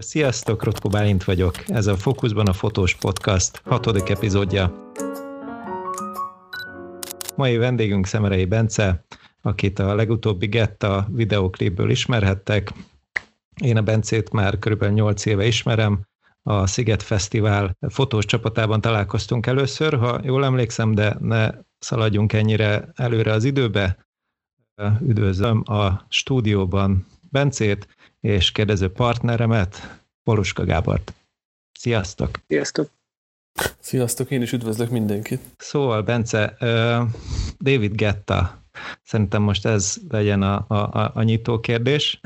Sziasztok, Rotko Bálint vagyok. Ez a Fókuszban a Fotós Podcast hatodik epizódja. Mai vendégünk Szemerei Bence, akit a legutóbbi Getta videoklipből ismerhettek. Én a Bencét már körülbelül 8 éve ismerem, a Sziget Fesztivál fotós csapatában találkoztunk először, ha jól emlékszem, de ne szaladjunk ennyire előre az időbe. Üdvözlöm a stúdióban Bencét, és kérdező partneremet, Poluska Gábort. Sziasztok! Sziasztok! Sziasztok, én is üdvözlök mindenkit. Szóval, Bence, David Getta, szerintem most ez legyen a, a, a, a nyitó kérdés.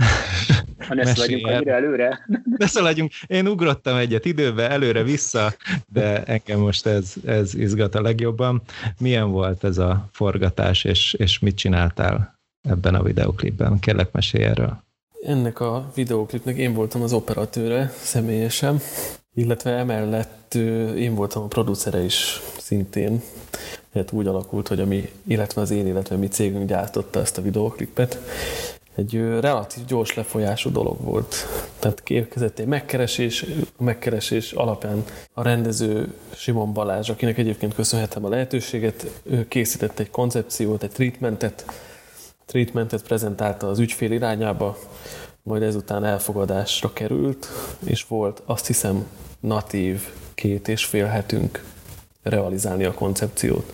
Ha ne szaladjunk annyira előre. Ne szaladjunk. Én ugrottam egyet időbe, előre-vissza, de engem most ez, ez izgat a legjobban. Milyen volt ez a forgatás, és, és mit csináltál ebben a videoklipben? Kérlek, mesélj erről. Ennek a videóklipnek én voltam az operatőre személyesen, illetve emellett én voltam a producere is szintén. Hát úgy alakult, hogy a mi, illetve az én, illetve a mi cégünk gyártotta ezt a videóklipet. Egy relatív gyors lefolyású dolog volt. Tehát érkezett egy megkeresés, a megkeresés alapján a rendező Simon Balázs, akinek egyébként köszönhetem a lehetőséget, ő készített egy koncepciót, egy treatmentet, treatmentet prezentálta az ügyfél irányába, majd ezután elfogadásra került, és volt azt hiszem natív két és fél hetünk realizálni a koncepciót.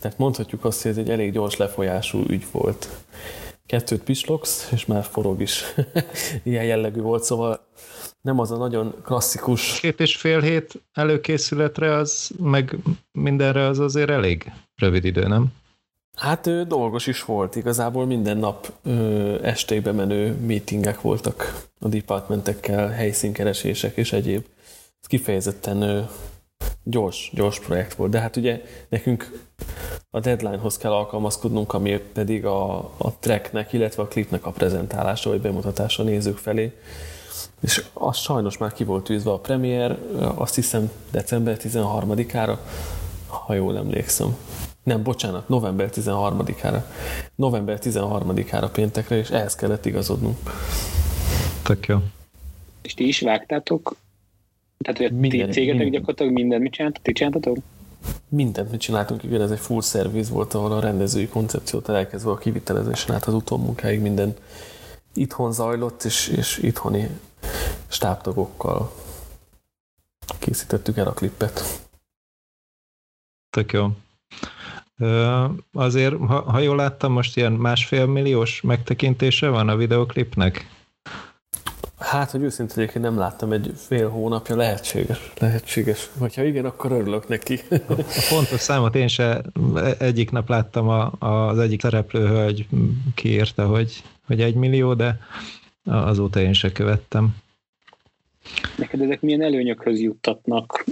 Tehát mondhatjuk azt, hogy ez egy elég gyors lefolyású ügy volt. Kettőt pislogsz, és már forog is. Ilyen jellegű volt, szóval nem az a nagyon klasszikus... Két és fél hét előkészületre, az meg mindenre az azért elég rövid idő, nem? Hát ő, dolgos is volt, igazából minden nap ö, estébe menő meetingek voltak a departmentekkel, helyszínkeresések és egyéb. Ez kifejezetten ö, gyors, gyors projekt volt, de hát ugye nekünk a deadlinehoz kell alkalmazkodnunk, ami pedig a, a tracknek, illetve a klipnek a prezentálása vagy bemutatása nézők felé. És az sajnos már ki volt tűzve a premier, azt hiszem december 13-ára, ha jól emlékszem. Nem, bocsánat, november 13-ára. November 13-ára péntekre, és ehhez kellett igazodnunk. Tök jó. És ti is vágtátok? Tehát, hogy a minden, ti cégetek minden. gyakorlatilag mindent mit csináltatok? Ti csináltatok? Mindent mit csináltunk, igen, ez egy full service volt, ahol a rendezői koncepciót elkezdve a kivitelezésen át az utómunkáig minden itthon zajlott, és, és itthoni stábtagokkal készítettük el a klippet. Tök jó. Azért, ha, ha jól láttam, most ilyen másfél milliós megtekintése van a videoklipnek? Hát, hogy őszintén egyébként nem láttam egy fél hónapja, lehetséges. Lehetséges. Hogyha igen, akkor örülök neki. A fontos számot én se egyik nap láttam a, az egyik szereplő hölgy kiírta, hogy, hogy egy millió, de azóta én se követtem. Neked ezek milyen előnyökhöz juttatnak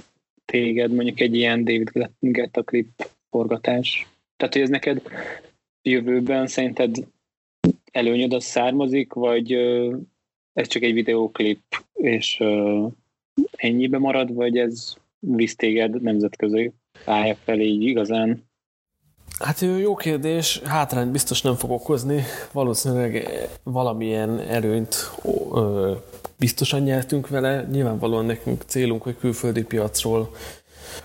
téged, mondjuk egy ilyen David Guetta klip forgatás? Tehát, hogy ez neked jövőben szerinted előnyöd az származik, vagy ez csak egy videóklip, és ennyibe marad, vagy ez visz téged nemzetközi pálya felé így igazán? Hát jó kérdés, hátrányt biztos nem fog okozni. Valószínűleg valamilyen előnyt biztosan nyertünk vele. Nyilvánvalóan nekünk célunk, hogy külföldi piacról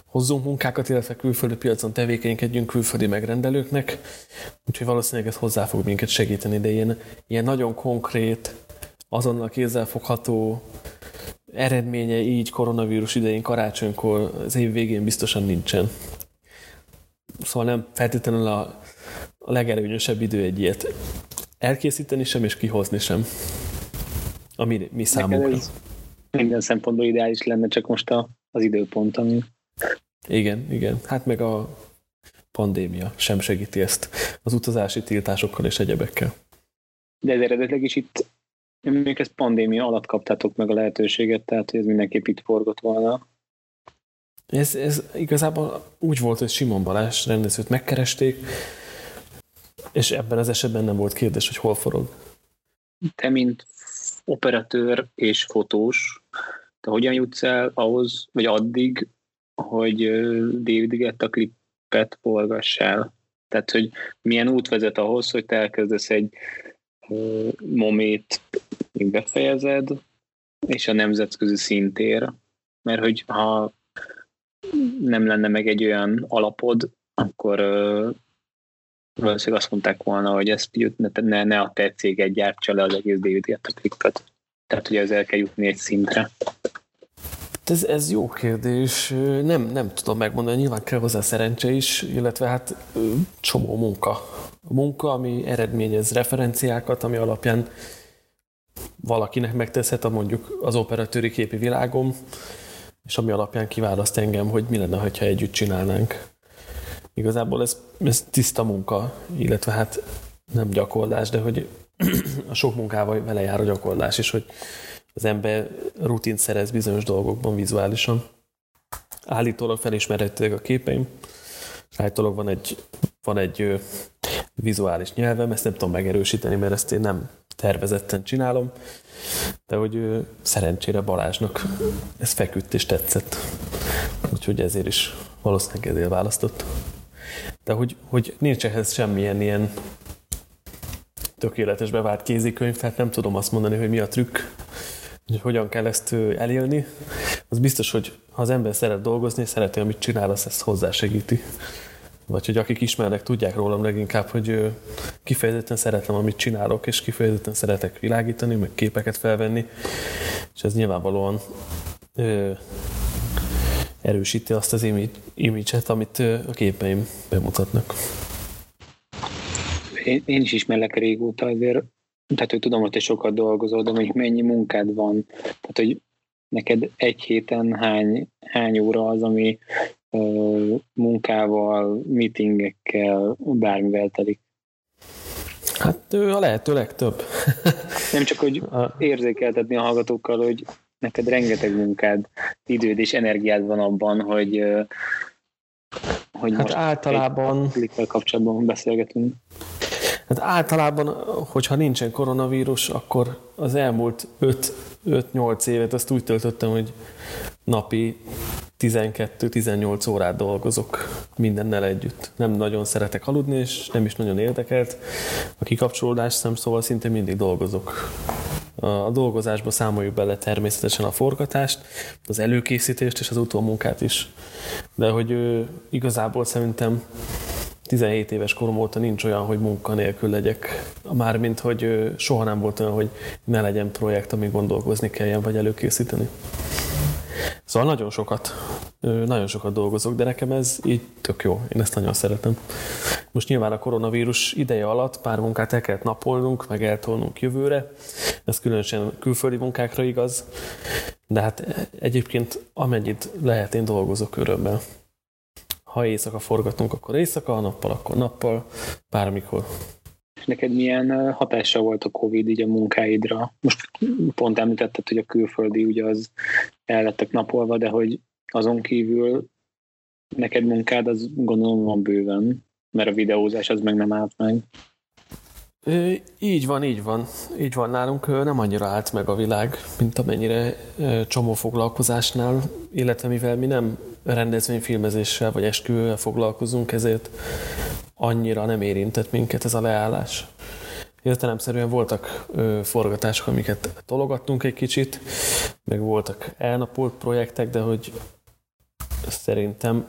hozzunk munkákat, illetve külföldi piacon tevékenykedjünk külföldi megrendelőknek, úgyhogy valószínűleg ez hozzá fog minket segíteni, de ilyen, ilyen nagyon konkrét, azonnal kézzelfogható eredménye így koronavírus idején karácsonykor az év végén biztosan nincsen. Szóval nem feltétlenül a, a legelőnyösebb idő egy ilyet elkészíteni sem és kihozni sem. Ami mi számunkra. minden szempontból ideális lenne, csak most a, az időpont, ami igen, igen. Hát meg a pandémia sem segíti ezt az utazási tiltásokkal és egyebekkel. De ez eredetileg is itt, még ezt pandémia alatt kaptátok meg a lehetőséget, tehát ez mindenképp itt forgott volna. Ez, ez igazából úgy volt, hogy Simon Balázs rendezőt megkeresték, és ebben az esetben nem volt kérdés, hogy hol forog. Te, mint operatőr és fotós, te hogyan jutsz el ahhoz, vagy addig, hogy David Guetta klippet forgass el. Tehát, hogy milyen út vezet ahhoz, hogy te elkezdesz egy momét befejezed, és a nemzetközi szintér, mert hogy ha nem lenne meg egy olyan alapod, akkor valószínűleg azt mondták volna, hogy ezt ne, ne a te céged gyártsa le az egész David Guetta klippet. Tehát, hogy ezzel kell jutni egy szintre. Ez, ez jó kérdés. Nem, nem tudom megmondani, nyilván kell hozzá szerencse is, illetve hát csomó munka. Munka, ami eredményez referenciákat, ami alapján valakinek megteszhet a mondjuk az operatőri képi világom, és ami alapján kiválaszt engem, hogy mi lenne, ha együtt csinálnánk. Igazából ez, ez tiszta munka, illetve hát nem gyakorlás, de hogy a sok munkával vele jár a gyakorlás is, hogy az ember rutint szerez bizonyos dolgokban vizuálisan. Állítólag felismerhetőek a képeim, állítólag van egy, van egy ö, vizuális nyelvem, ezt nem tudom megerősíteni, mert ezt én nem tervezetten csinálom, de hogy ö, szerencsére Balázsnak ez feküdt és tetszett. Úgyhogy ezért is valószínűleg ezért választott. De hogy, hogy nincs ehhez semmilyen ilyen tökéletes bevált kézikönyv, tehát nem tudom azt mondani, hogy mi a trükk, hogy hogyan kell ezt elélni. Az biztos, hogy ha az ember szeret dolgozni, szereti, amit csinál, az ezt hozzásegíti. Vagy hogy akik ismernek, tudják rólam leginkább, hogy kifejezetten szeretem, amit csinálok, és kifejezetten szeretek világítani, meg képeket felvenni, és ez nyilvánvalóan ö, erősíti azt az image-et, amit a képeim bemutatnak. Én is ismerlek régóta, azért tehát, hogy tudom, hogy te sokat dolgozol, de mondjuk mennyi munkád van, tehát, hogy neked egy héten hány, hány óra az, ami ö, munkával, meetingekkel, bármivel telik? Hát a lehető legtöbb. Nem csak, hogy érzékeltetni a hallgatókkal, hogy neked rengeteg munkád, időd és energiád van abban, hogy, hogy hát most általában... kapcsolatban beszélgetünk. Hát általában, hogyha nincsen koronavírus, akkor az elmúlt 5-8 évet azt úgy töltöttem, hogy napi 12-18 órát dolgozok mindennel együtt. Nem nagyon szeretek aludni, és nem is nagyon érdekelt. A kikapcsolódás szem, szóval szinte mindig dolgozok. A dolgozásba számoljuk bele természetesen a forgatást, az előkészítést és az utómunkát is. De hogy ő, igazából szerintem 17 éves korom óta nincs olyan, hogy munkanélkül legyek. Mármint, hogy soha nem volt olyan, hogy ne legyen projekt, ami gondolkozni kelljen, vagy előkészíteni. Szóval nagyon sokat, nagyon sokat dolgozok, de nekem ez így tök jó. Én ezt nagyon szeretem. Most nyilván a koronavírus ideje alatt pár munkát el kellett napolnunk, meg eltolnunk jövőre. Ez különösen külföldi munkákra igaz. De hát egyébként amennyit lehet, én dolgozok örömmel ha éjszaka forgatunk, akkor éjszaka, ha nappal, akkor nappal, bármikor. Neked milyen hatása volt a Covid így a munkáidra? Most pont említetted, hogy a külföldi ugye az el lettek napolva, de hogy azon kívül neked munkád az gondolom van bőven, mert a videózás az meg nem állt meg. Így van, így van. Így van nálunk, nem annyira állt meg a világ, mint amennyire csomó foglalkozásnál, illetve mivel mi nem rendezvényfilmezéssel vagy esküvővel foglalkozunk, ezért annyira nem érintett minket ez a leállás. Értelemszerűen voltak forgatások, amiket tologattunk egy kicsit, meg voltak elnapolt projektek, de hogy szerintem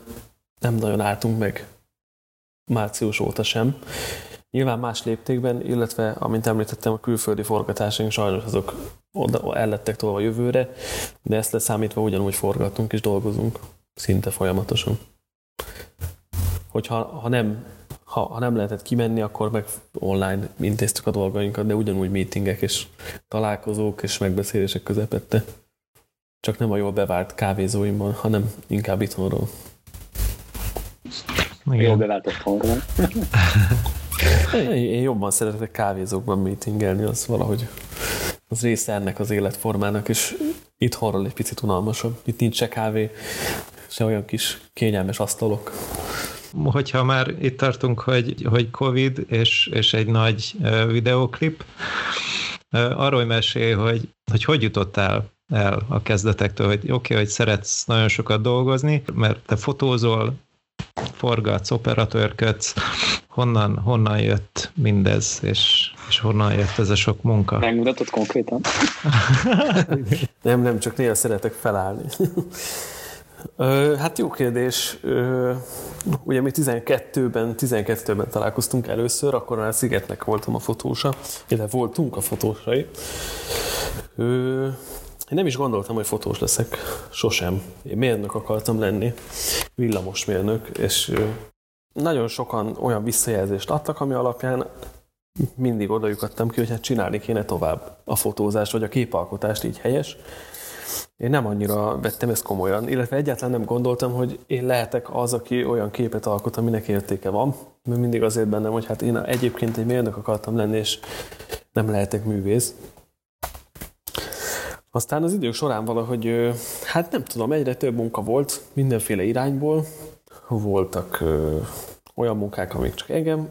nem nagyon álltunk meg március óta sem. Nyilván más léptékben, illetve, amint említettem, a külföldi forgatásaink sajnos azok oda el lettek tolva jövőre, de ezt leszámítva ugyanúgy forgatunk és dolgozunk szinte folyamatosan. Hogyha ha nem, ha, ha nem lehetett kimenni, akkor meg online intéztük a dolgainkat, de ugyanúgy meetingek és találkozók és megbeszélések közepette. Csak nem a jól bevált kávézóimban, hanem inkább itthonról. Jól bevált otthonról. Én jobban szeretek kávézókban meetingelni, az valahogy az része ennek az életformának, és itthonról egy picit unalmasabb. Itt nincs se kávé, se olyan kis kényelmes asztalok. Hogyha már itt tartunk, hogy, hogy Covid és, és egy nagy videóklip, arról mesélj, hogy, hogy hogy jutottál el a kezdetektől, hogy oké, okay, hogy szeretsz nagyon sokat dolgozni, mert te fotózol, forgatsz, operatőrködsz, honnan, honnan jött mindez, és, és honnan jött ez a sok munka? Megmutatott konkrétan? nem, nem, csak néha szeretek felállni. Hát jó kérdés. Ugye mi 12-ben, 12-ben találkoztunk először, akkor már Szigetnek voltam a fotósa, illetve voltunk a fotósai. Én nem is gondoltam, hogy fotós leszek. Sosem. Én mérnök akartam lenni, villamosmérnök, és nagyon sokan olyan visszajelzést adtak, ami alapján mindig odajuk ki, hogy hát csinálni kéne tovább a fotózást, vagy a képalkotást így helyes. Én nem annyira vettem ezt komolyan, illetve egyáltalán nem gondoltam, hogy én lehetek az, aki olyan képet alkot, aminek értéke van, mert mindig azért bennem, hogy hát én egyébként egy mérnök akartam lenni, és nem lehetek művész. Aztán az idők során valahogy, hát nem tudom, egyre több munka volt mindenféle irányból. Voltak ö, olyan munkák, amik csak engem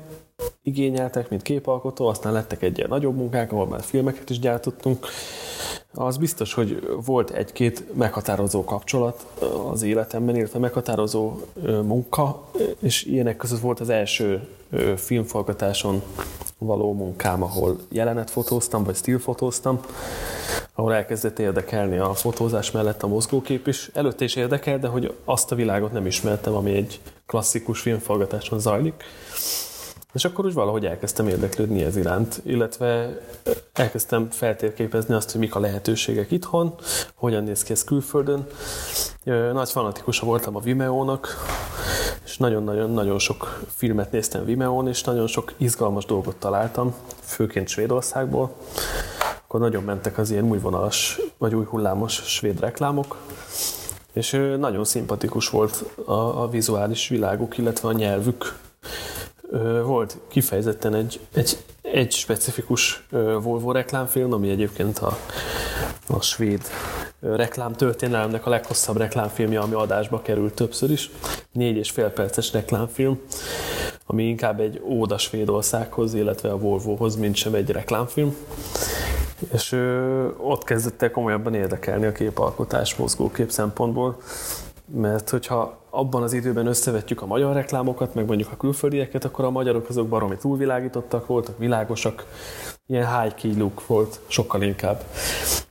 igényeltek, mint képalkotó, aztán lettek egy ilyen nagyobb munkák, ahol már filmeket is gyártottunk. Az biztos, hogy volt egy-két meghatározó kapcsolat az életemben, illetve meghatározó munka, és ilyenek között volt az első filmforgatáson való munkám, ahol jelenet fotóztam, vagy stílfotóztam, ahol elkezdett érdekelni a fotózás mellett a mozgókép is. Előtte is érdekel, de hogy azt a világot nem ismertem, ami egy klasszikus filmforgatáson zajlik. És akkor úgy valahogy elkezdtem érdeklődni ez iránt, illetve elkezdtem feltérképezni azt, hogy mik a lehetőségek itthon, hogyan néz ki ez külföldön. Nagy fanatikusa voltam a Vimeo-nak, és nagyon-nagyon-nagyon sok filmet néztem Vimeo-n, és nagyon sok izgalmas dolgot találtam, főként Svédországból. Akkor nagyon mentek az ilyen új vagy új hullámos svéd reklámok, és nagyon szimpatikus volt a, a vizuális világuk, illetve a nyelvük. Volt kifejezetten egy, egy, egy specifikus Volvo reklámfilm, ami egyébként a, a svéd reklámtörténelemnek a leghosszabb reklámfilmje, ami adásba került többször is. Négy és fél perces reklámfilm, ami inkább egy óda Svédországhoz, illetve a Volvohoz, mint sem egy reklámfilm. És ö, ott kezdett el komolyabban érdekelni a képalkotás mozgókép szempontból, mert hogyha abban az időben összevetjük a magyar reklámokat, meg mondjuk a külföldieket, akkor a magyarok azok baromi túlvilágítottak voltak, világosak, ilyen high key look volt, sokkal inkább.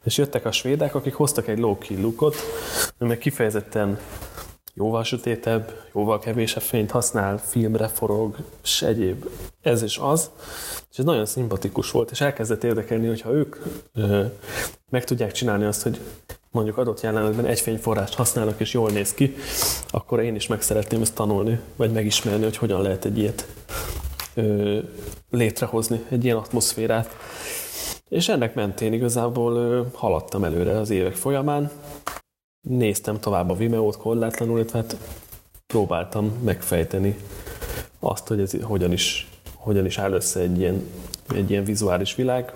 És jöttek a svédek, akik hoztak egy low key lookot, meg kifejezetten jóval sötétebb, jóval kevésebb fényt használ, filmre forog, és egyéb. Ez is az. És ez nagyon szimpatikus volt, és elkezdett érdekelni, hogyha ők ö, meg tudják csinálni azt, hogy mondjuk adott jelenetben egy fényforrást használnak, és jól néz ki, akkor én is meg szeretném ezt tanulni, vagy megismerni, hogy hogyan lehet egy ilyet ö, létrehozni, egy ilyen atmoszférát. És ennek mentén igazából ö, haladtam előre az évek folyamán, néztem tovább a Vimeo-t korlátlanul, illetve hát próbáltam megfejteni azt, hogy ez hogyan is, hogyan is áll össze egy ilyen, egy ilyen vizuális világ.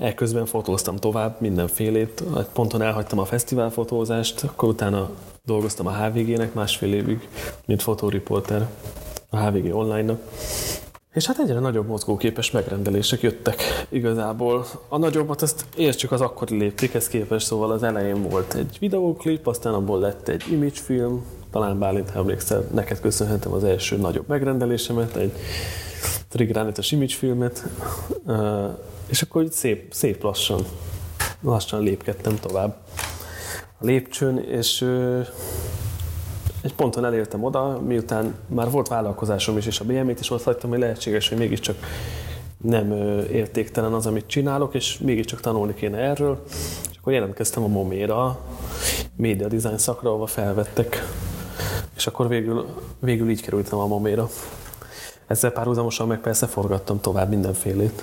Ekközben fotóztam tovább mindenfélét, egy ponton elhagytam a fesztiválfotózást, akkor utána dolgoztam a HVG-nek másfél évig, mint fotóriporter a HVG online-nak. És hát egyre nagyobb mozgóképes megrendelések jöttek igazából. A nagyobbat ezt értsük az akkori léptékhez képest, szóval az elején volt egy videóklip, aztán abból lett egy imagefilm, talán Bálint, ha emlékszel, neked köszönhetem az első nagyobb megrendelésemet, egy trigránitos imagefilmet, és akkor így szép, szép lassan, lassan lépkedtem tovább a lépcsőn, és egy ponton elértem oda, miután már volt vállalkozásom is, és a BM-t is ott hagytam, hogy lehetséges, hogy mégiscsak nem értéktelen az, amit csinálok, és mégiscsak tanulni kéne erről. És akkor jelentkeztem a Moméra, média design szakra, ahova felvettek. És akkor végül, végül így kerültem a Moméra. Ezzel párhuzamosan meg persze forgattam tovább mindenfélét.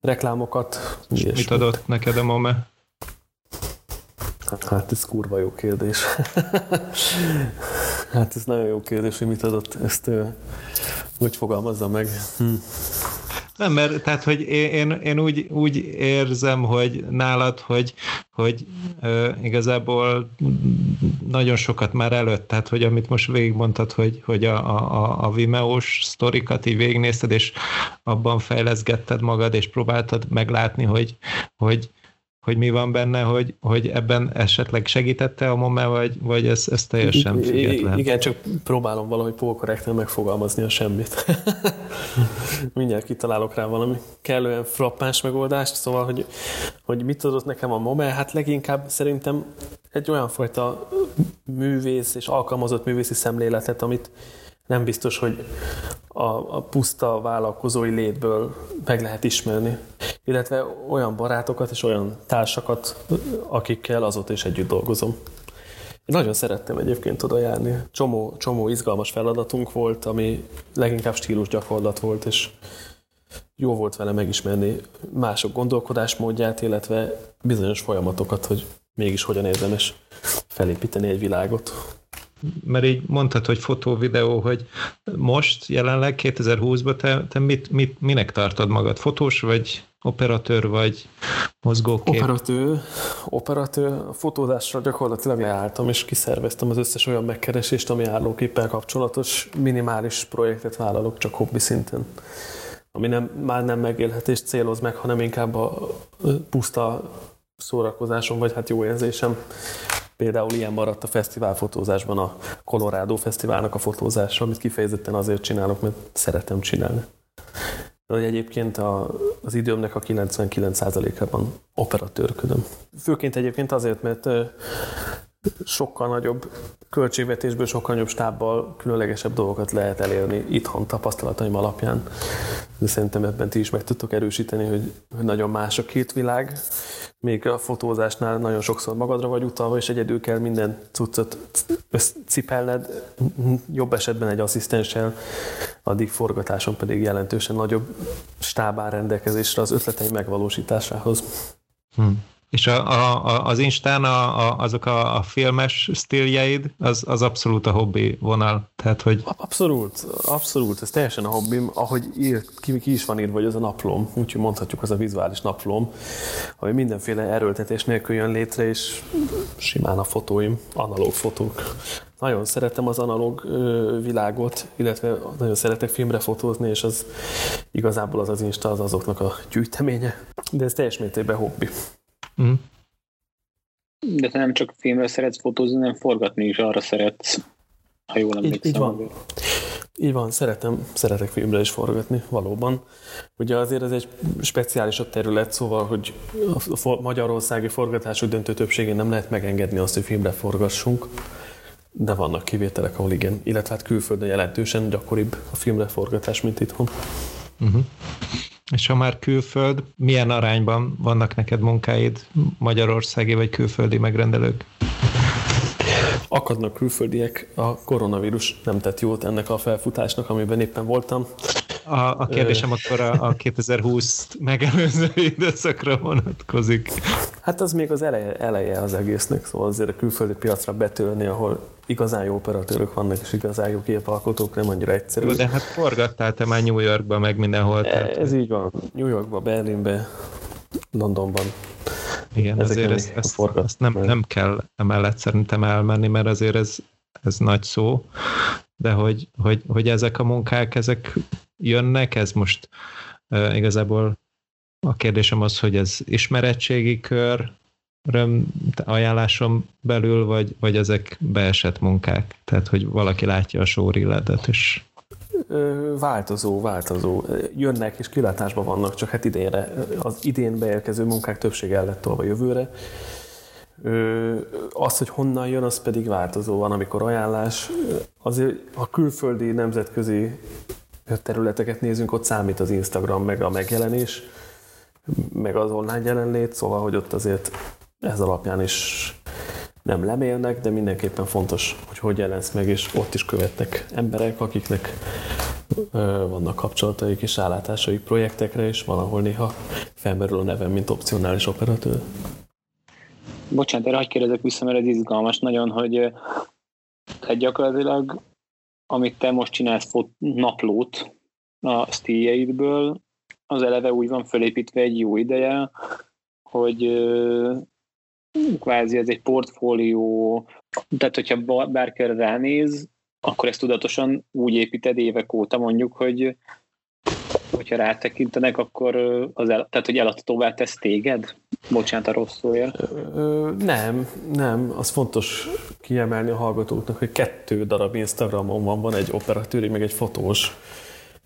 Reklámokat. És mit adott neked a Momé? Hát ez kurva jó kérdés. hát ez nagyon jó kérdés, hogy mit adott. Ezt hogy fogalmazza meg. Hm. Nem, mert tehát, hogy én, én úgy, úgy érzem, hogy nálad, hogy, hogy ö, igazából nagyon sokat már előtt, tehát, hogy amit most végigmondtad, hogy, hogy a, a, a Vimeo-s sztorikat így végignézted, és abban fejleszgetted magad, és próbáltad meglátni, hogy, hogy hogy mi van benne, hogy, hogy ebben esetleg segítette a MOME, vagy, vagy ez, ez teljesen független? Igen, csak próbálom valahogy polkorrekten megfogalmazni a semmit. Mindjárt kitalálok rá valami kellően frappáns megoldást, szóval, hogy, hogy mit adott nekem a MOME, hát leginkább szerintem egy olyan fajta művész és alkalmazott művészi szemléletet, amit nem biztos, hogy a, a puszta vállalkozói létből meg lehet ismerni. Illetve olyan barátokat és olyan társakat, akikkel azóta is együtt dolgozom. Én nagyon szerettem egyébként oda járni. Csomó, csomó izgalmas feladatunk volt, ami leginkább stílus gyakorlat volt, és jó volt vele megismerni mások gondolkodásmódját, illetve bizonyos folyamatokat, hogy mégis hogyan érdemes felépíteni egy világot mert így mondtad, hogy fotó, videó, hogy most jelenleg 2020-ban te, te mit, mit, minek tartod magad? Fotós vagy operatőr vagy mozgókép? Operatőr, operatőr. Fotózásra gyakorlatilag leálltam, és kiszerveztem az összes olyan megkeresést, ami állóképpel kapcsolatos minimális projektet vállalok, csak hobbi szinten. Ami nem, már nem megélhetést céloz meg, hanem inkább a puszta szórakozásom, vagy hát jó érzésem Például ilyen maradt a fesztiválfotózásban a Colorado Fesztiválnak a fotózása, amit kifejezetten azért csinálok, mert szeretem csinálni. De egyébként a, az időmnek a 99%-ában operatőrködöm. Főként egyébként azért, mert sokkal nagyobb költségvetésből, sokkal nagyobb stábbal különlegesebb dolgokat lehet elérni itthon tapasztalataim alapján. De szerintem ebben ti is meg tudtok erősíteni, hogy, nagyon más a két világ. Még a fotózásnál nagyon sokszor magadra vagy utalva, és egyedül kell minden cuccot cipelned, jobb esetben egy asszisztenssel, addig forgatáson pedig jelentősen nagyobb stáb áll rendelkezésre az ötletei megvalósításához. Hmm. És a, a, az Instán a, a, azok a, a filmes stíljeid, az, az abszolút a hobbi vonal. Tehát, hogy... Abszolút, abszolút, ez teljesen a hobbim. Ahogy ír, ki, ki is van írva, hogy az a naplóm, úgyhogy mondhatjuk, az a vizuális naplóm, ami mindenféle erőltetés nélkül jön létre, és simán a fotóim, analóg fotók. Nagyon szeretem az analóg világot, illetve nagyon szeretek filmre fotózni, és az igazából az az Insta az azoknak a gyűjteménye. De ez teljes mértékben hobbi. Mm. De te nem csak filmre szeretsz fotózni, hanem forgatni is arra szeretsz, ha jól emlékszem. Így, így van. Így van, szeretem, szeretek filmre is forgatni, valóban. Ugye azért ez egy speciálisabb terület, szóval, hogy a magyarországi forgatások döntő többségén nem lehet megengedni azt, hogy filmre forgassunk, de vannak kivételek, ahol igen. Illetve hát külföldön jelentősen gyakoribb a filmre forgatás, mint itthon. Uh-huh. És ha már külföld, milyen arányban vannak neked munkáid magyarországi vagy külföldi megrendelők? Akadnak külföldiek, a koronavírus nem tett jót ennek a felfutásnak, amiben éppen voltam. A, a kérdésem akkor a, a 2020 megelőző időszakra vonatkozik. Hát az még az eleje, eleje az egésznek, szóval azért a külföldi piacra betörni, ahol igazán jó operatőrök vannak, és igazán jó képalkotók, nem annyira egyszerű. De hát forgattál te már New Yorkba, meg mindenhol. Tehát... Ez így van. New Yorkba, Berlinbe, Londonban. Igen, Ezek azért ezt, ezt, ezt nem, nem kell emellett szerintem elmenni, mert azért ez, ez nagy szó, de hogy, hogy, hogy ezek a munkák, ezek jönnek, ez most uh, igazából a kérdésem az, hogy ez ismeretségi kör, ajánlásom belül, vagy, vagy ezek beesett munkák? Tehát, hogy valaki látja a sórilletet, és Változó, változó. Jönnek és kilátásban vannak, csak hát idénre, az idén beérkező munkák többsége el lett tolva jövőre. Az, hogy honnan jön, az pedig változó van, amikor ajánlás. Azért a külföldi nemzetközi területeket nézünk, ott számít az Instagram, meg a megjelenés, meg az online jelenlét, szóval, hogy ott azért ez alapján is nem lemélnek, de mindenképpen fontos, hogy hogy jelensz meg, és ott is követnek emberek, akiknek vannak kapcsolataik és állátásaik projektekre, és valahol néha felmerül a nevem, mint opcionális operatőr. Bocsánat, erre hagyj kérdezek vissza, mert ez izgalmas nagyon, hogy tehát gyakorlatilag amit te most csinálsz fot, naplót a stíljeidből, az eleve úgy van fölépítve egy jó ideje, hogy kvázi ez egy portfólió, tehát hogyha bárki ránéz, akkor ezt tudatosan úgy építed évek óta mondjuk, hogy hogyha rátekintenek, akkor az el, tehát, hogy eladhatóvá tesz téged? Bocsánat a rossz. Nem, nem. Az fontos kiemelni a hallgatóknak, hogy kettő darab Instagramon van, van egy operatőri, meg egy fotós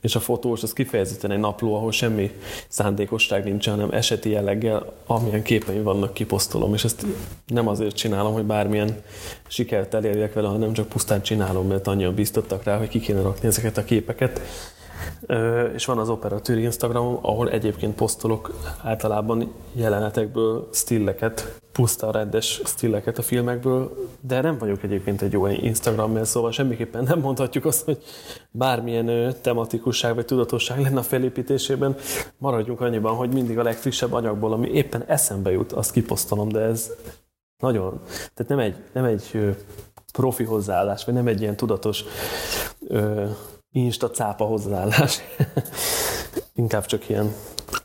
és a fotós az kifejezetten egy napló, ahol semmi szándékosság nincs, hanem eseti jelleggel, amilyen képeim vannak, kiposztolom, és ezt nem azért csinálom, hogy bármilyen sikert elérjek vele, hanem csak pusztán csinálom, mert annyian biztottak rá, hogy ki kéne rakni ezeket a képeket és van az operatőri Instagramom, ahol egyébként posztolok általában jelenetekből stilleket, puszta rendes stilleket a filmekből, de nem vagyok egyébként egy jó Instagram, mert szóval semmiképpen nem mondhatjuk azt, hogy bármilyen tematikusság vagy tudatosság lenne a felépítésében. Maradjunk annyiban, hogy mindig a legfrissebb anyagból, ami éppen eszembe jut, azt kiposztolom, de ez nagyon, tehát nem egy, nem egy profi hozzáállás, vagy nem egy ilyen tudatos insta cápa hozzáállás. Inkább csak ilyen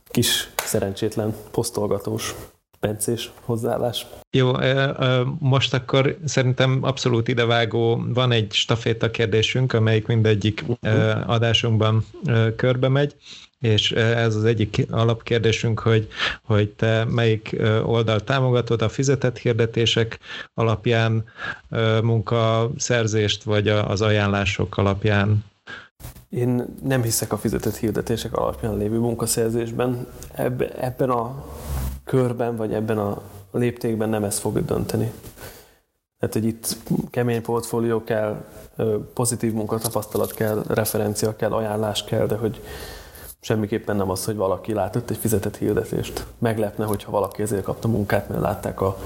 kis szerencsétlen posztolgatós pencés hozzáállás. Jó, most akkor szerintem abszolút idevágó, van egy staféta kérdésünk, amelyik mindegyik uh-huh. adásunkban körbe megy, és ez az egyik alapkérdésünk, hogy, hogy te melyik oldal támogatod a fizetett hirdetések alapján, munkaszerzést, vagy az ajánlások alapján én nem hiszek a fizetett hirdetések alapján lévő munkaszerzésben. ebben a körben, vagy ebben a léptékben nem ez fog dönteni. Tehát, hogy itt kemény portfólió kell, pozitív munkatapasztalat kell, referencia kell, ajánlás kell, de hogy semmiképpen nem az, hogy valaki látott egy fizetett hirdetést. Meglepne, hogyha valaki ezért kapta munkát, mert látták a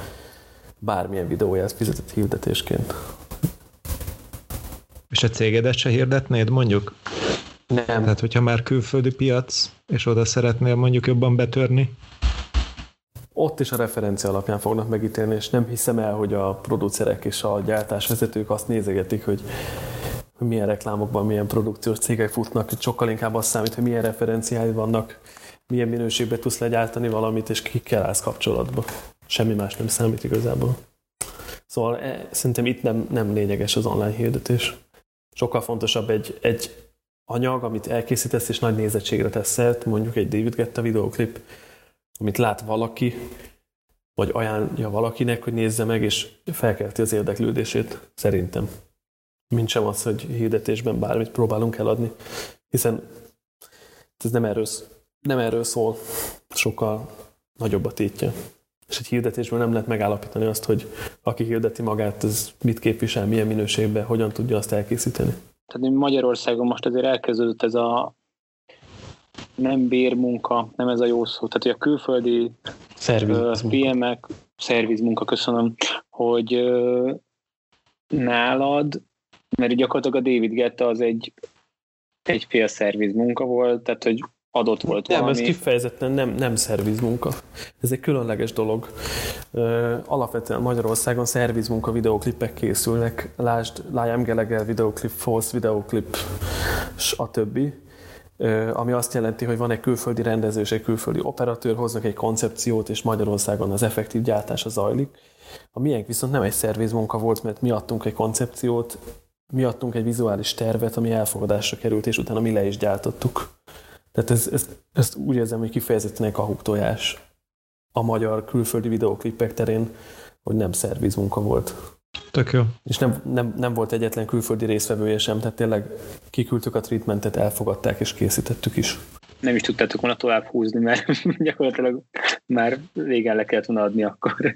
bármilyen videóját fizetett hirdetésként. És a cégedet se hirdetnéd, mondjuk? Nem. Tehát, hogyha már külföldi piac, és oda szeretnél mondjuk jobban betörni? Ott is a referencia alapján fognak megítélni, és nem hiszem el, hogy a producerek és a gyártásvezetők azt nézegetik, hogy milyen reklámokban, milyen produkciós cégek futnak, sokkal inkább azt számít, hogy milyen referenciái vannak, milyen minőségben tudsz legyártani valamit, és kikkel állsz kapcsolatba. Semmi más nem számít igazából. Szóval e, szerintem itt nem, nem lényeges az online hirdetés sokkal fontosabb egy, egy anyag, amit elkészítesz, és nagy nézettségre teszel, mondjuk egy David Getta videoklip, amit lát valaki, vagy ajánlja valakinek, hogy nézze meg, és felkelti az érdeklődését, szerintem. Mint sem az, hogy hirdetésben bármit próbálunk eladni, hiszen ez nem erről, nem erről szól, sokkal nagyobb a tétje. És egy hirdetésből nem lehet megállapítani azt, hogy aki hirdeti magát, ez mit képvisel, milyen minőségben, hogyan tudja azt elkészíteni. Tehát Magyarországon most azért elkezdődött ez a nem bérmunka, nem ez a jó szó, tehát hogy a külföldi PM-ek, szervizmunka, köszönöm, hogy nálad, mert gyakorlatilag a David Getta az egy, egy fél szervizmunka volt, tehát hogy adott volt nem, valami. ez kifejezetten nem, nem szervizmunka. Ez egy különleges dolog. Alapvetően Magyarországon szervizmunka videoklipek készülnek. Lásd, Liam Gallagher videoklip, False videoklip, stb. Ami azt jelenti, hogy van egy külföldi rendező és egy külföldi operatőr, hoznak egy koncepciót, és Magyarországon az effektív gyártása zajlik. A miénk viszont nem egy szervizmunka volt, mert mi adtunk egy koncepciót, mi adtunk egy vizuális tervet, ami elfogadásra került, és utána mi le is gyártottuk. Tehát ez, ez, ezt úgy érzem, hogy kifejezetten egy kahuk tojás a magyar külföldi videóklipek terén, hogy nem szervizmunka volt. Tök jó. És nem, nem, nem volt egyetlen külföldi részvevője sem, tehát tényleg kiküldtük a treatmentet, elfogadták és készítettük is. Nem is tudtátok volna tovább húzni, mert gyakorlatilag már régen le kellett volna adni akkor.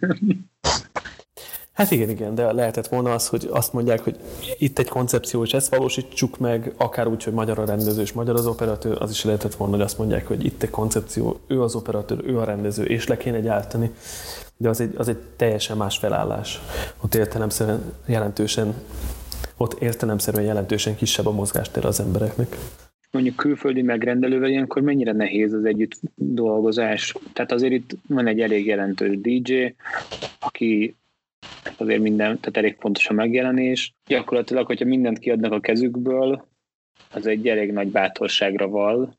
Hát igen, igen, de lehetett volna az, hogy azt mondják, hogy itt egy koncepció, és ezt valósítsuk meg, akár úgy, hogy magyar a rendező és magyar az operatőr, az is lehetett volna, hogy azt mondják, hogy itt egy koncepció, ő az operatőr, ő a rendező, és le kéne gyártani. De az egy, az egy teljesen más felállás. Ott értelemszerűen jelentősen, ott értelemszerűen jelentősen kisebb a mozgástér az embereknek mondjuk külföldi megrendelővel ilyenkor mennyire nehéz az együtt dolgozás? Tehát azért itt van egy elég jelentős DJ, aki azért minden, tehát elég fontos a megjelenés. Gyakorlatilag, hogyha mindent kiadnak a kezükből, az egy elég nagy bátorságra val,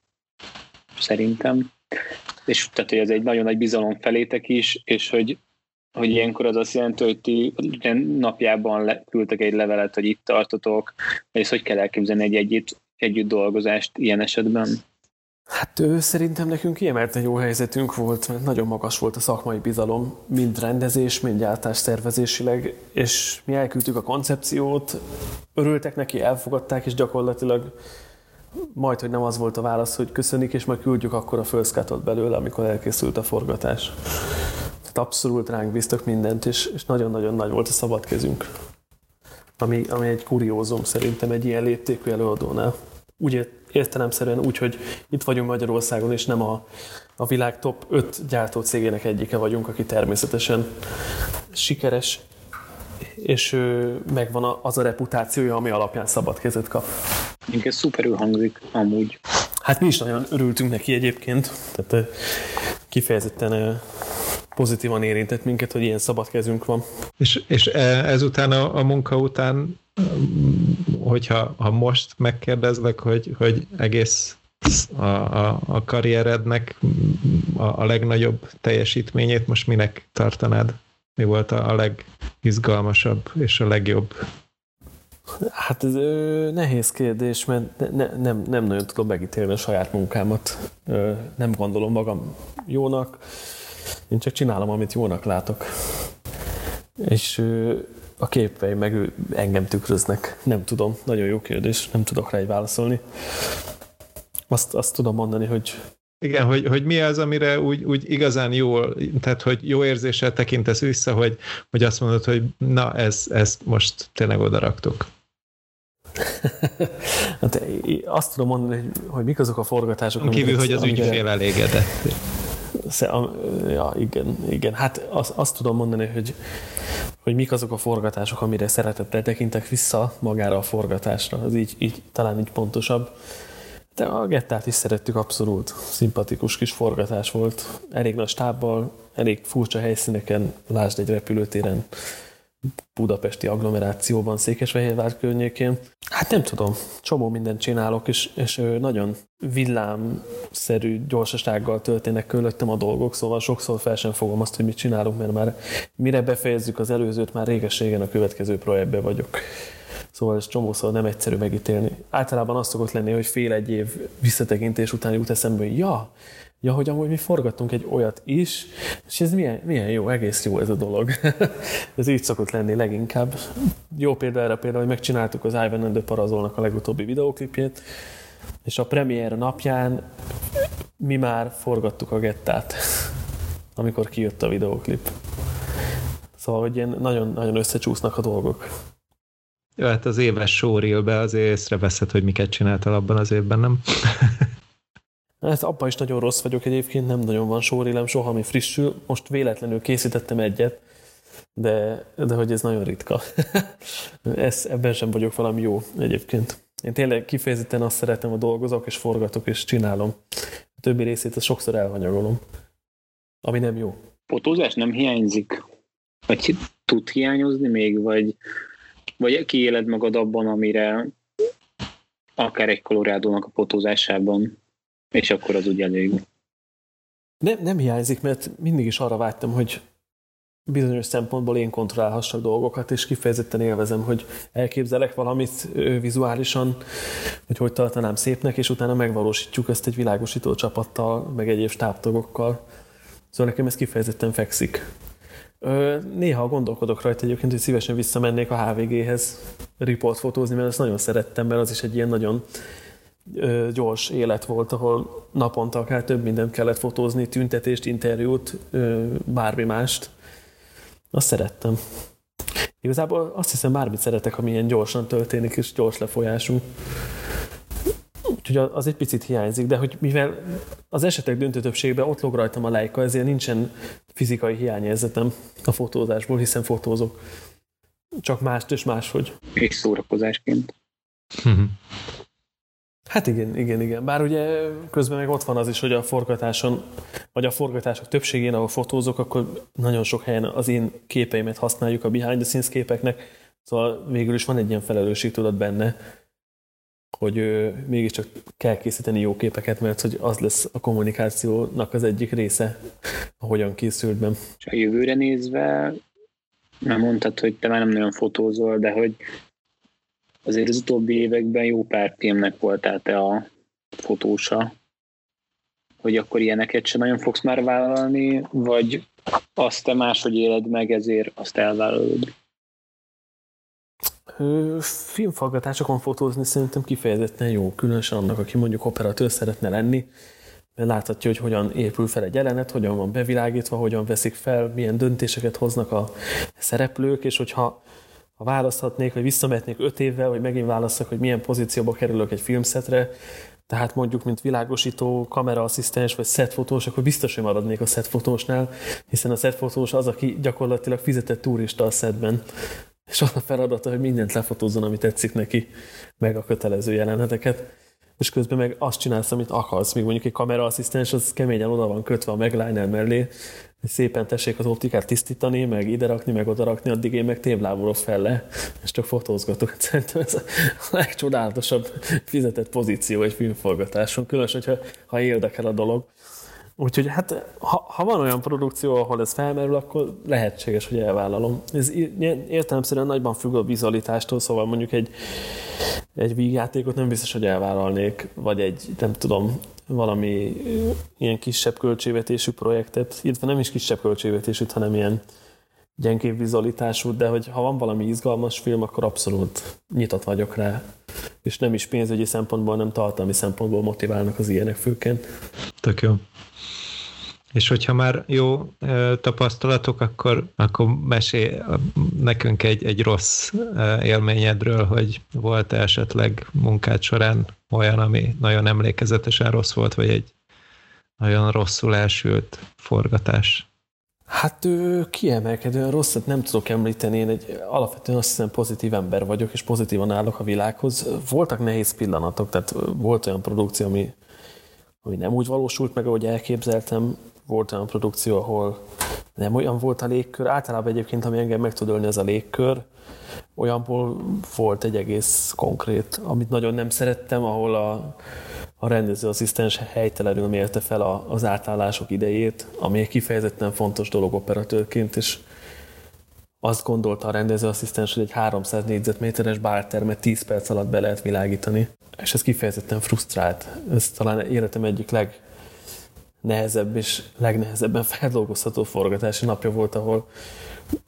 szerintem. És tehát, hogy ez egy nagyon nagy bizalom felétek is, és hogy, hogy ilyenkor az azt jelenti, hogy ti napjában küldtek egy levelet, hogy itt tartotok, és hogy kell elképzelni egy együtt, együtt dolgozást ilyen esetben? Hát ő szerintem nekünk kiemelten jó helyzetünk volt, mert nagyon magas volt a szakmai bizalom, mind rendezés, mind gyártás tervezésileg, és mi elküldtük a koncepciót, örültek neki, elfogadták, és gyakorlatilag majd, hogy nem az volt a válasz, hogy köszönik, és majd küldjük akkor a fölszkátot belőle, amikor elkészült a forgatás. Tehát abszolút ránk bíztak mindent, és, és nagyon-nagyon nagy volt a szabad kezünk. Ami, ami egy kuriózum szerintem egy ilyen léptékű előadónál. Úgy értelemszerűen úgy, hogy itt vagyunk Magyarországon, és nem a, a világ top 5 gyártó cégének egyike vagyunk, aki természetesen sikeres, és megvan az a reputációja, ami alapján szabad kezet kap. Inkább szuperül hangzik amúgy. Hát mi is nagyon örültünk neki egyébként, tehát kifejezetten pozitívan érintett minket, hogy ilyen szabad kezünk van. És, és e, ezután a, a munka után, hogyha ha most megkérdezlek, hogy, hogy egész a, a, a karrierednek a, a legnagyobb teljesítményét most minek tartanád? Mi volt a, a legizgalmasabb és a legjobb? Hát ez ö, nehéz kérdés, mert ne, ne, nem, nem nagyon tudom megítélni a saját munkámat. Ö, nem gondolom magam jónak, én csak csinálom, amit jónak látok. És a képeim meg ő, engem tükröznek. Nem tudom, nagyon jó kérdés, nem tudok rá egy válaszolni. Azt, azt tudom mondani, hogy igen, hogy, hogy mi az, amire úgy, úgy igazán jó, tehát hogy jó érzéssel tekintesz vissza, hogy, hogy azt mondod, hogy na, ez, ezt most tényleg oda raktuk. hát azt tudom mondani, hogy, hogy mik azok a forgatások. Kívül, hogy az ügyfél elégedett. Ja, igen, igen. Hát azt, azt tudom mondani, hogy, hogy mik azok a forgatások, amire szeretettel tekintek vissza magára a forgatásra. Az így, így talán így pontosabb. De a Gettát is szerettük abszolút. Szimpatikus kis forgatás volt. Elég nagy stábbal, elég furcsa helyszíneken, lásd egy repülőtéren, budapesti agglomerációban, Székesfehérvár környékén. Hát nem tudom, csomó mindent csinálok, és, és nagyon villámszerű gyorsasággal történnek körülöttem a dolgok, szóval sokszor fel sem fogom azt, hogy mit csinálunk, mert már mire befejezzük az előzőt, már régességen a következő projektben vagyok. Szóval ez csomószor nem egyszerű megítélni. Általában az szokott lenni, hogy fél egy év visszatekintés után jut eszembe, hogy ja, ja, hogy amúgy mi forgattunk egy olyat is, és ez milyen, milyen jó, egész jó ez a dolog. ez így szokott lenni leginkább. Jó példa erre például, hogy megcsináltuk az Ivan and the Parazolnak a legutóbbi videóklipjét, és a premiér napján mi már forgattuk a gettát, amikor kijött a videóklip. Szóval, hogy ilyen nagyon, nagyon összecsúsznak a dolgok. Jó, hát az éves showreel azért észreveszed, hogy miket csináltál abban az évben, nem? Hát abban is nagyon rossz vagyok egyébként, nem nagyon van sórélem, soha ami frissül. Most véletlenül készítettem egyet, de, de hogy ez nagyon ritka. ez, ebben sem vagyok valami jó egyébként. Én tényleg kifejezetten azt szeretem, hogy dolgozok, és forgatok, és csinálom. A többi részét azt sokszor elhanyagolom, ami nem jó. Fotózás nem hiányzik? Vagy tud hiányozni még, vagy, vagy kiéled magad abban, amire akár egy kolorádónak a fotózásában és akkor az úgy elég. Nem, nem hiányzik, mert mindig is arra vágytam, hogy bizonyos szempontból én kontrollálhassak dolgokat, és kifejezetten élvezem, hogy elképzelek valamit vizuálisan, hogy hogy tartanám szépnek, és utána megvalósítjuk ezt egy világosító csapattal, meg egyéb stábtagokkal. Szóval nekem ez kifejezetten fekszik. Néha gondolkodok rajta egyébként, hogy szívesen visszamennék a HVG-hez riportfotózni, mert ezt nagyon szerettem, mert az is egy ilyen nagyon gyors élet volt, ahol naponta akár több mindent kellett fotózni, tüntetést, interjút, bármi mást. Azt szerettem. Igazából azt hiszem bármit szeretek, ami ilyen gyorsan történik, és gyors lefolyású. Úgyhogy az egy picit hiányzik, de hogy mivel az esetek döntő többségben ott log rajtam a lejka, ezért nincsen fizikai hiányérzetem a fotózásból, hiszen fotózok. Csak mást és máshogy. És szórakozásként. Hát igen, igen, igen. Bár ugye közben meg ott van az is, hogy a forgatáson, vagy a forgatások többségén, ahol fotózok, akkor nagyon sok helyen az én képeimet használjuk a behind the scenes képeknek, szóval végül is van egy ilyen felelősségtudat benne, hogy ö, mégiscsak kell készíteni jó képeket, mert hogy az lesz a kommunikációnak az egyik része, ahogyan készült be. És a jövőre nézve, nem mondtad, hogy te már nem nagyon fotózol, de hogy azért az utóbbi években jó pár filmnek voltál te a fotósa. hogy akkor ilyeneket sem nagyon fogsz már vállalni, vagy azt te máshogy éled meg, ezért azt elvállalod? Filmforgatásokon fotózni szerintem kifejezetten jó, különösen annak, aki mondjuk operatőr szeretne lenni, mert láthatja, hogy hogyan épül fel egy jelenet, hogyan van bevilágítva, hogyan veszik fel, milyen döntéseket hoznak a szereplők, és hogyha ha választhatnék, vagy visszamehetnék öt évvel, vagy megint választok, hogy milyen pozícióba kerülök egy filmszetre, tehát mondjuk, mint világosító, kameraasszisztens vagy setfotós, akkor biztos, hogy maradnék a setfotósnál, hiszen a setfotós az, aki gyakorlatilag fizetett turista a setben, és az a feladata, hogy mindent lefotózzon, ami tetszik neki, meg a kötelező jeleneteket és közben meg azt csinálsz, amit akarsz. Még mondjuk egy kameraasszisztens, az keményen oda van kötve a megliner mellé, szépen tessék az optikát tisztítani, meg ide rakni, meg oda rakni, addig én meg tévláborok fel le, és csak fotózgatok. Szerintem ez a legcsodálatosabb fizetett pozíció egy filmforgatáson, különösen, hogyha ha érdekel a dolog. Úgyhogy hát, ha, ha van olyan produkció, ahol ez felmerül, akkor lehetséges, hogy elvállalom. Ez értelemszerűen nagyban függ a vizualitástól, szóval mondjuk egy, egy vígjátékot nem biztos, hogy elvállalnék, vagy egy, nem tudom, valami ilyen kisebb költségvetésű projektet, illetve nem is kisebb költségvetésű, hanem ilyen gyengébb vizualitású, de hogy ha van valami izgalmas film, akkor abszolút nyitott vagyok rá. És nem is pénzügyi szempontból, nem tartalmi szempontból motiválnak az ilyenek főként. Tök jó. És hogyha már jó tapasztalatok, akkor, akkor mesélj nekünk egy, egy rossz élményedről, hogy volt -e esetleg munkád során olyan, ami nagyon emlékezetesen rossz volt, vagy egy nagyon rosszul elsült forgatás? Hát ő kiemelkedően rosszat nem tudok említeni, én egy alapvetően azt hiszem pozitív ember vagyok, és pozitívan állok a világhoz. Voltak nehéz pillanatok, tehát volt olyan produkció, ami, ami nem úgy valósult meg, ahogy elképzeltem, volt olyan produkció, ahol nem olyan volt a légkör. Általában egyébként, ami engem meg tud ölni, ez a légkör. Olyanból volt egy egész konkrét, amit nagyon nem szerettem, ahol a, a rendezőasszisztens helytelenül mérte fel a, az átállások idejét, ami egy kifejezetten fontos dolog operatőrként, és azt gondolta a rendezőasszisztens, hogy egy 300 négyzetméteres bártermet 10 perc alatt be lehet világítani, és ez kifejezetten frusztrált. Ez talán életem egyik leg, nehezebb és legnehezebben feldolgozható forgatási napja volt, ahol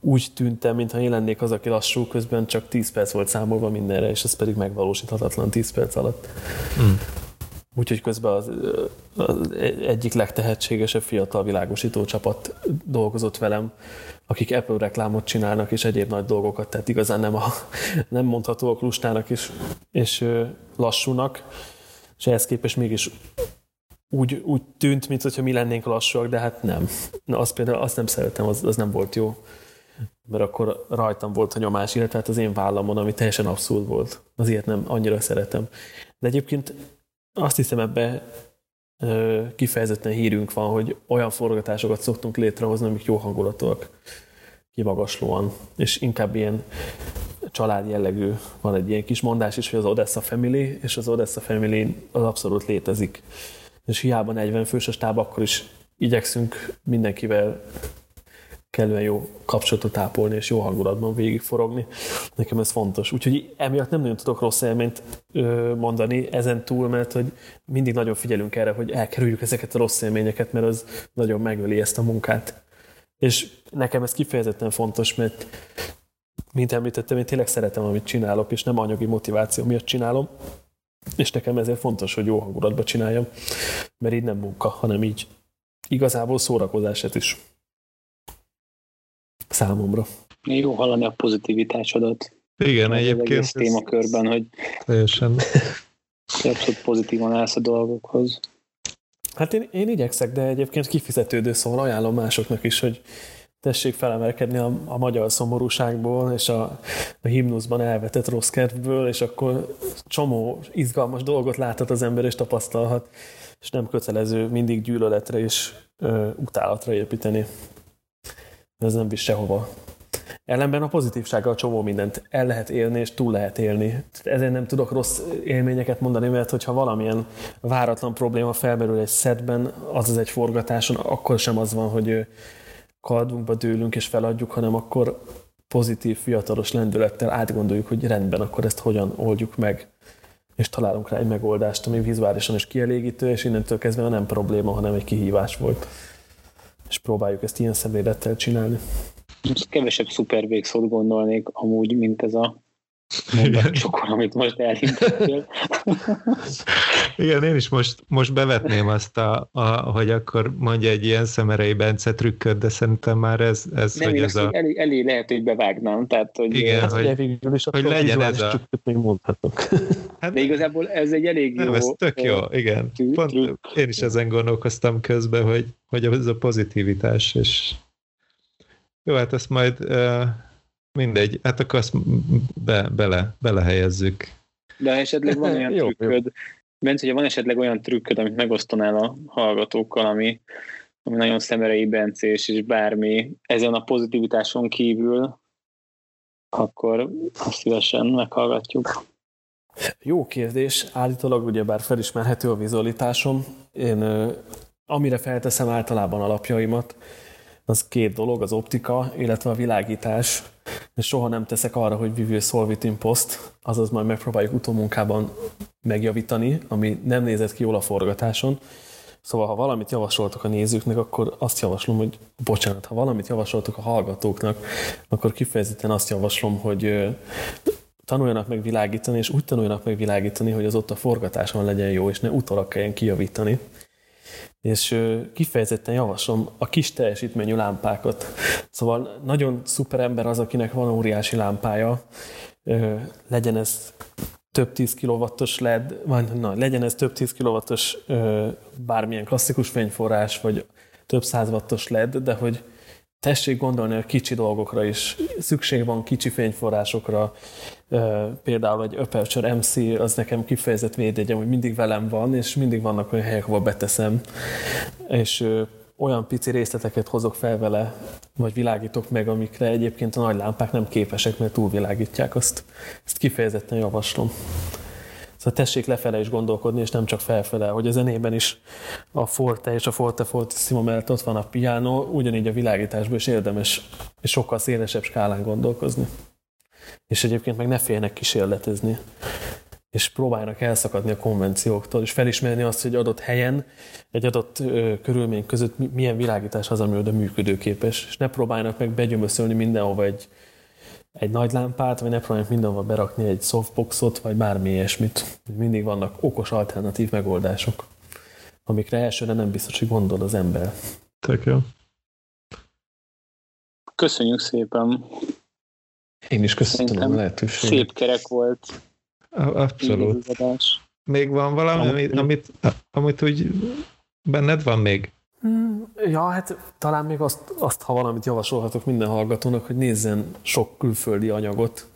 úgy tűntem, mintha én lennék az, aki lassú, közben csak 10 perc volt számolva mindenre, és ez pedig megvalósíthatatlan 10 perc alatt. Mm. Úgyhogy közben az, az egyik legtehetségesebb fiatal világosító csapat dolgozott velem, akik Apple reklámot csinálnak, és egyéb nagy dolgokat, tehát igazán nem, a, nem mondhatóak lustának és, és lassúnak, és ehhez képest mégis úgy, úgy tűnt, mintha mi lennénk lassúak, de hát nem. Na, azt például azt nem szeretem, az, az nem volt jó. Mert akkor rajtam volt a nyomás, illetve hát az én vállamon, ami teljesen abszurd volt. Az ilyet nem annyira szeretem. De egyébként azt hiszem ebbe ö, kifejezetten hírünk van, hogy olyan forgatásokat szoktunk létrehozni, amik jó hangulatúak, kimagaslóan, és inkább ilyen család jellegű, van egy ilyen kis mondás is, hogy az Odessa Family, és az Odessa Family az abszolút létezik és hiába 40 fős a stáb, akkor is igyekszünk mindenkivel kellően jó kapcsolatot ápolni, és jó hangulatban végigforogni. Nekem ez fontos. Úgyhogy emiatt nem nagyon tudok rossz élményt mondani ezen túl, mert hogy mindig nagyon figyelünk erre, hogy elkerüljük ezeket a rossz élményeket, mert az nagyon megöli ezt a munkát. És nekem ez kifejezetten fontos, mert mint említettem, én tényleg szeretem, amit csinálok, és nem anyagi motiváció miatt csinálom, és nekem ezért fontos, hogy jó hangulatba csináljam, mert így nem munka, hanem így igazából szórakozását is számomra. Jó hallani a pozitivitásodat. Igen, ez egyébként. Ez témakörben, hogy teljesen. abszolút pozitívan állsz a dolgokhoz. Hát én, én igyekszek, de egyébként kifizetődő, szóval ajánlom másoknak is, hogy tessék felemelkedni a, a magyar szomorúságból és a, a himnuszban elvetett rossz kedvből, és akkor csomó izgalmas dolgot láthat az ember és tapasztalhat, és nem kötelező mindig gyűlöletre és ö, utálatra építeni. Ez nem visz sehova. Ellenben a pozitívsággal csomó mindent el lehet élni, és túl lehet élni. Ezért nem tudok rossz élményeket mondani, mert hogyha valamilyen váratlan probléma felmerül egy szedben, az az egy forgatáson, akkor sem az van, hogy kaldunkba dőlünk és feladjuk, hanem akkor pozitív, fiatalos lendülettel átgondoljuk, hogy rendben, akkor ezt hogyan oldjuk meg. és találunk rá egy megoldást, ami vizuálisan is kielégítő, és innentől kezdve nem probléma, hanem egy kihívás volt. És próbáljuk ezt ilyen szemlélettel csinálni. Kevesebb szuper végszót gondolnék amúgy, mint ez a csokor, amit most elindítettél. Igen, én is most, most bevetném azt, a, a, hogy akkor mondja egy ilyen szemerei Bence trükköt, de szerintem már ez, ez Nem, hogy ez a... Elég, elég lehet, hogy bevágnám, tehát hogy... Igen, hát, hogy, végül is hogy legyen ez a... még mondhatok. Hát, de igazából ez egy elég nem, jó... ez tök jó, igen. Trükk. Pont én is ezen gondolkoztam közben, hogy, hogy ez a pozitivitás, és jó, hát ezt majd uh, mindegy, hát akkor azt be, bele, belehelyezzük. De esetleg van olyan jó, trükköd, jó. Bence, hogyha van esetleg olyan trükköd, amit megosztanál a hallgatókkal, ami, ami nagyon szemerei bencés, és bármi ezen a pozitivitáson kívül, akkor azt szívesen meghallgatjuk. Jó kérdés. Állítólag ugyebár felismerhető a vizualitásom. Én amire felteszem általában alapjaimat, az két dolog, az optika, illetve a világítás. És soha nem teszek arra, hogy vivő solve in post, azaz majd megpróbáljuk utómunkában megjavítani, ami nem nézett ki jól a forgatáson. Szóval, ha valamit javasoltok a nézőknek, akkor azt javaslom, hogy bocsánat, ha valamit javasoltok a hallgatóknak, akkor kifejezetten azt javaslom, hogy tanuljanak meg világítani, és úgy tanuljanak meg világítani, hogy az ott a forgatáson legyen jó, és ne utólag kelljen kijavítani és kifejezetten javaslom a kis teljesítményű lámpákat. Szóval nagyon szuper ember az, akinek van óriási lámpája, legyen ez több 10 kW-os LED, vagy na, legyen ez több 10 kW-os bármilyen klasszikus fényforrás, vagy több 100 wattos LED, de hogy tessék gondolni a kicsi dolgokra is. Szükség van kicsi fényforrásokra, például egy Aperture MC, az nekem kifejezett védjegyem, hogy mindig velem van, és mindig vannak olyan helyek, ahol beteszem, és olyan pici részleteket hozok fel vele, vagy világítok meg, amikre egyébként a nagy lámpák nem képesek, mert túlvilágítják azt. Ezt kifejezetten javaslom. Szóval tessék lefele is gondolkodni, és nem csak felfele, hogy a zenében is a forte és a forte fortissimo mellett ott van a piano, ugyanígy a világításban is érdemes és sokkal szélesebb skálán gondolkozni. És egyébként meg ne félnek kísérletezni és próbálnak elszakadni a konvencióktól, és felismerni azt, hogy adott helyen, egy adott ö, körülmény között milyen világítás az, ami oda működőképes, és ne próbálnak meg begyömöszölni mindenhova egy egy nagy lámpát, vagy ne próbáljuk mindenhol berakni egy softboxot, vagy bármi ilyesmit. Mindig vannak okos alternatív megoldások, amikre elsőre nem biztos, hogy gondol az ember. Tök jó. Köszönjük szépen. Én is köszönöm Szerintem a lehetőséget. Szép kerek volt. Abszolút. Még van valami, amit, amit, amit úgy benned van még? Hmm, ja, hát talán még azt, azt, ha valamit javasolhatok minden hallgatónak, hogy nézzen sok külföldi anyagot,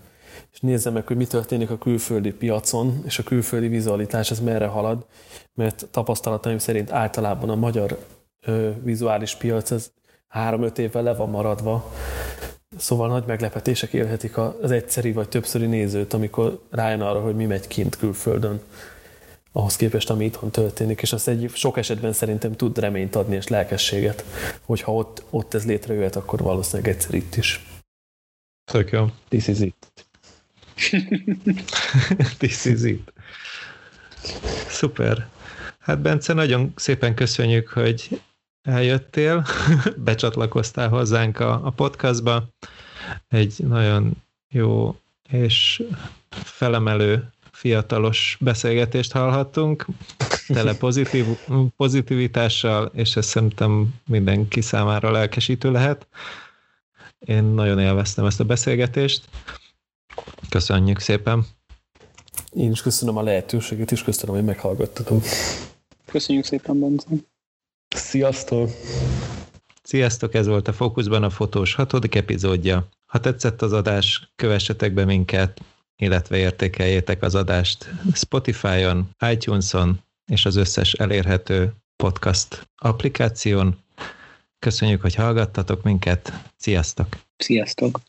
és nézze meg, hogy mi történik a külföldi piacon, és a külföldi vizualitás ez merre halad, mert tapasztalataim szerint általában a magyar ö, vizuális piac ez három-öt évvel le van maradva, szóval nagy meglepetések élhetik az egyszeri vagy többszöri nézőt, amikor rájön arra, hogy mi megy kint külföldön ahhoz képest, ami itthon történik, és az egy sok esetben szerintem tud reményt adni és lelkességet, hogyha ott, ott ez létrejöhet, akkor valószínűleg egyszer itt is. Tök jó. This is it. This is it. Szuper. Hát Bence, nagyon szépen köszönjük, hogy eljöttél, becsatlakoztál hozzánk a, a podcastba. Egy nagyon jó és felemelő fiatalos beszélgetést hallhattunk, tele pozitív, pozitivitással, és ez szerintem mindenki számára lelkesítő lehet. Én nagyon élveztem ezt a beszélgetést. Köszönjük szépen! Én is köszönöm a lehetőséget, és köszönöm, hogy meghallgattatok. Köszönjük szépen, Bence! Sziasztok! Sziasztok, ez volt a Fókuszban a fotós hatodik epizódja. Ha tetszett az adás, kövessetek be minket illetve értékeljétek az adást Spotify-on, iTunes-on és az összes elérhető podcast applikáción. Köszönjük, hogy hallgattatok minket. Sziasztok! Sziasztok!